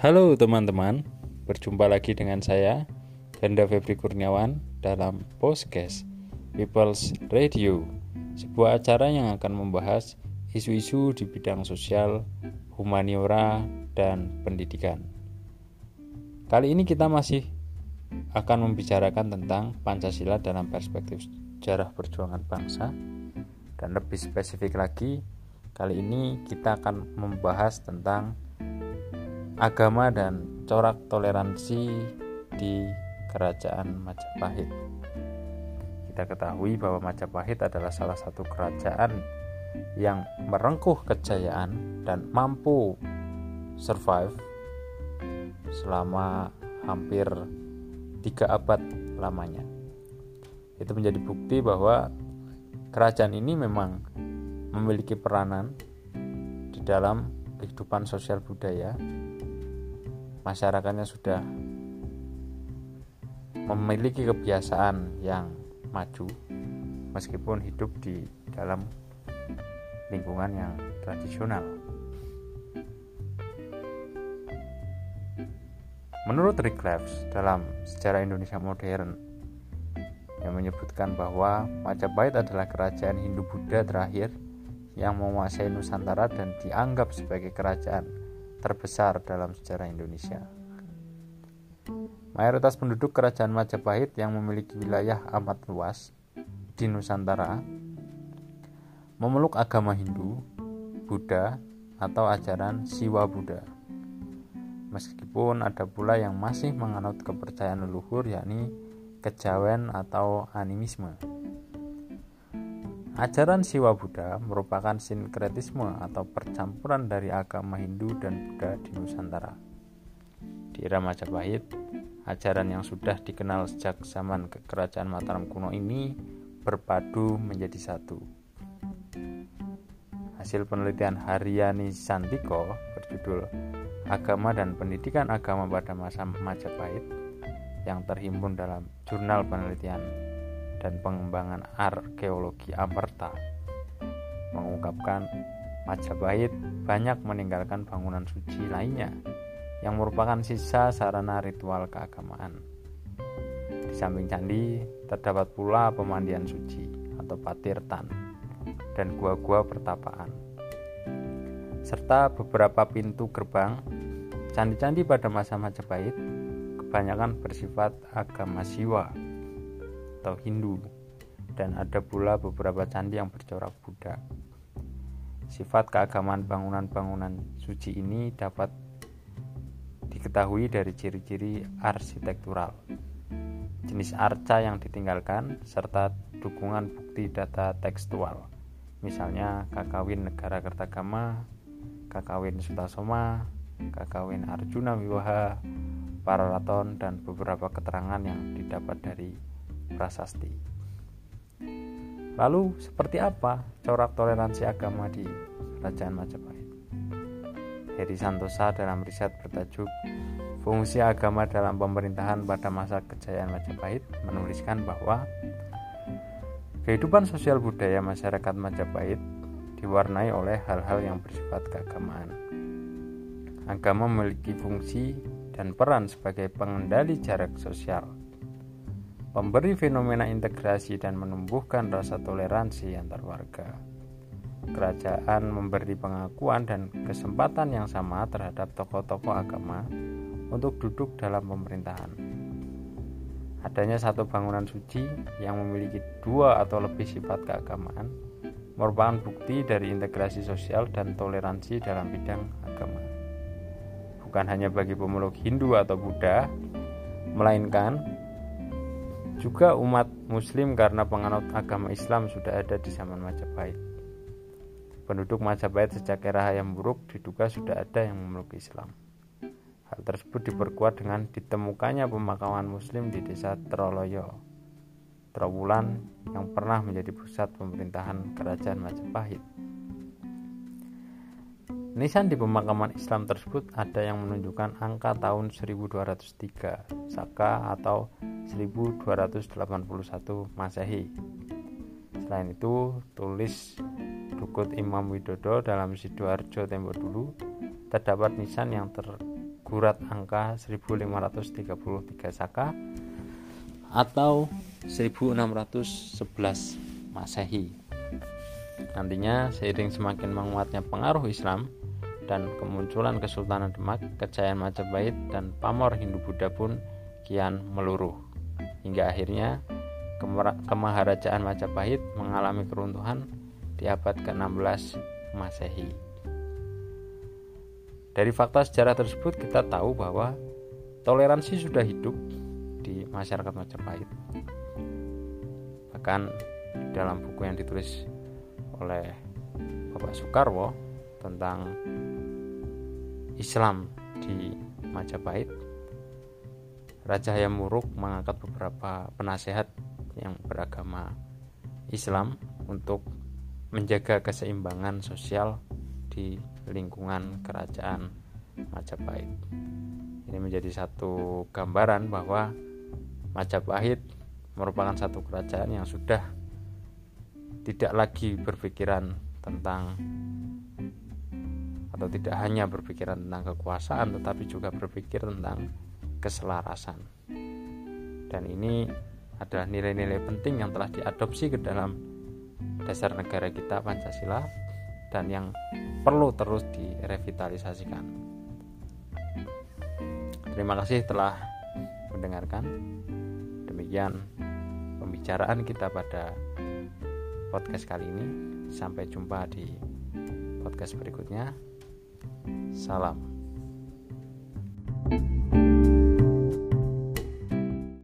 Halo teman-teman, berjumpa lagi dengan saya Ganda Febri Kurniawan dalam Podcast People's Radio Sebuah acara yang akan membahas isu-isu di bidang sosial, humaniora, dan pendidikan. Kali ini kita masih akan membicarakan tentang Pancasila dalam perspektif sejarah perjuangan bangsa. Dan lebih spesifik lagi kali ini kita akan membahas tentang agama dan corak toleransi di kerajaan Majapahit. Kita ketahui bahwa Majapahit adalah salah satu kerajaan yang merengkuh kejayaan dan mampu survive selama hampir tiga abad lamanya. Itu menjadi bukti bahwa kerajaan ini memang memiliki peranan di dalam kehidupan sosial budaya. Masyarakatnya sudah memiliki kebiasaan yang maju meskipun hidup di dalam lingkungan yang tradisional. Menurut Rick dalam Sejarah Indonesia Modern yang menyebutkan bahwa Majapahit adalah kerajaan Hindu-Buddha terakhir yang menguasai Nusantara dan dianggap sebagai kerajaan terbesar dalam sejarah Indonesia. Mayoritas penduduk kerajaan Majapahit yang memiliki wilayah amat luas di Nusantara memeluk agama Hindu, Buddha, atau ajaran Siwa Buddha. Meskipun ada pula yang masih menganut kepercayaan leluhur yakni kejawen atau animisme. Ajaran Siwa Buddha merupakan sinkretisme atau percampuran dari agama Hindu dan Buddha di Nusantara. Di era Majapahit, ajaran yang sudah dikenal sejak zaman kerajaan Mataram kuno ini berpadu menjadi satu. Hasil penelitian Haryani Santiko berjudul Agama dan Pendidikan Agama pada Masa Majapahit yang terhimpun dalam Jurnal Penelitian dan Pengembangan Arkeologi Amerta mengungkapkan Majapahit banyak meninggalkan bangunan suci lainnya yang merupakan sisa sarana ritual keagamaan. Di samping candi terdapat pula pemandian suci atau patirtan dan gua-gua pertapaan serta beberapa pintu gerbang candi-candi pada masa Majapahit kebanyakan bersifat agama Siwa atau Hindu dan ada pula beberapa candi yang bercorak Buddha. Sifat keagamaan bangunan-bangunan suci ini dapat diketahui dari ciri-ciri arsitektural, jenis arca yang ditinggalkan, serta dukungan bukti data tekstual. Misalnya Kakawin Negara Kertagama, Kakawin Sutasoma, Kakawin Arjuna Wiwaha, Pararaton dan beberapa keterangan yang didapat dari prasasti. Lalu seperti apa corak toleransi agama di Kerajaan Majapahit? Heri Santosa dalam riset bertajuk Fungsi Agama dalam Pemerintahan pada Masa Kejayaan Majapahit menuliskan bahwa kehidupan sosial budaya masyarakat Majapahit diwarnai oleh hal-hal yang bersifat keagamaan. Agama memiliki fungsi dan peran sebagai pengendali jarak sosial, pemberi fenomena integrasi dan menumbuhkan rasa toleransi antar warga. Kerajaan memberi pengakuan dan kesempatan yang sama terhadap tokoh-tokoh agama untuk duduk dalam pemerintahan. Adanya satu bangunan suci yang memiliki dua atau lebih sifat keagamaan merupakan bukti dari integrasi sosial dan toleransi dalam bidang agama bukan hanya bagi pemeluk Hindu atau Buddha, melainkan juga umat Muslim karena penganut agama Islam sudah ada di zaman Majapahit. Penduduk Majapahit sejak era Hayam Buruk diduga sudah ada yang memeluk Islam. Hal tersebut diperkuat dengan ditemukannya pemakaman Muslim di desa Troloyo, Trowulan yang pernah menjadi pusat pemerintahan kerajaan Majapahit. Nisan di pemakaman Islam tersebut ada yang menunjukkan angka tahun 1203 Saka atau 1281 Masehi. Selain itu, tulis Dukut Imam Widodo dalam Sidoarjo Tempo dulu terdapat nisan yang terkuat gurat angka 1533 Saka atau 1611 Masehi. Nantinya seiring semakin menguatnya pengaruh Islam dan kemunculan Kesultanan Demak, kejayaan Majapahit dan pamor Hindu-Buddha pun kian meluruh. Hingga akhirnya kemaharajaan Majapahit mengalami keruntuhan di abad ke-16 Masehi. Dari fakta sejarah tersebut kita tahu bahwa toleransi sudah hidup di masyarakat Majapahit. Bahkan dalam buku yang ditulis oleh Bapak Soekarwo tentang Islam di Majapahit, Raja Hayam Wuruk mengangkat beberapa penasehat yang beragama Islam untuk menjaga keseimbangan sosial di lingkungan kerajaan Majapahit. Ini menjadi satu gambaran bahwa Majapahit merupakan satu kerajaan yang sudah tidak lagi berpikiran tentang atau tidak hanya berpikiran tentang kekuasaan tetapi juga berpikir tentang keselarasan. Dan ini adalah nilai-nilai penting yang telah diadopsi ke dalam dasar negara kita Pancasila dan yang perlu terus direvitalisasikan. Terima kasih telah mendengarkan. Demikian pembicaraan kita pada podcast kali ini. Sampai jumpa di podcast berikutnya. Salam.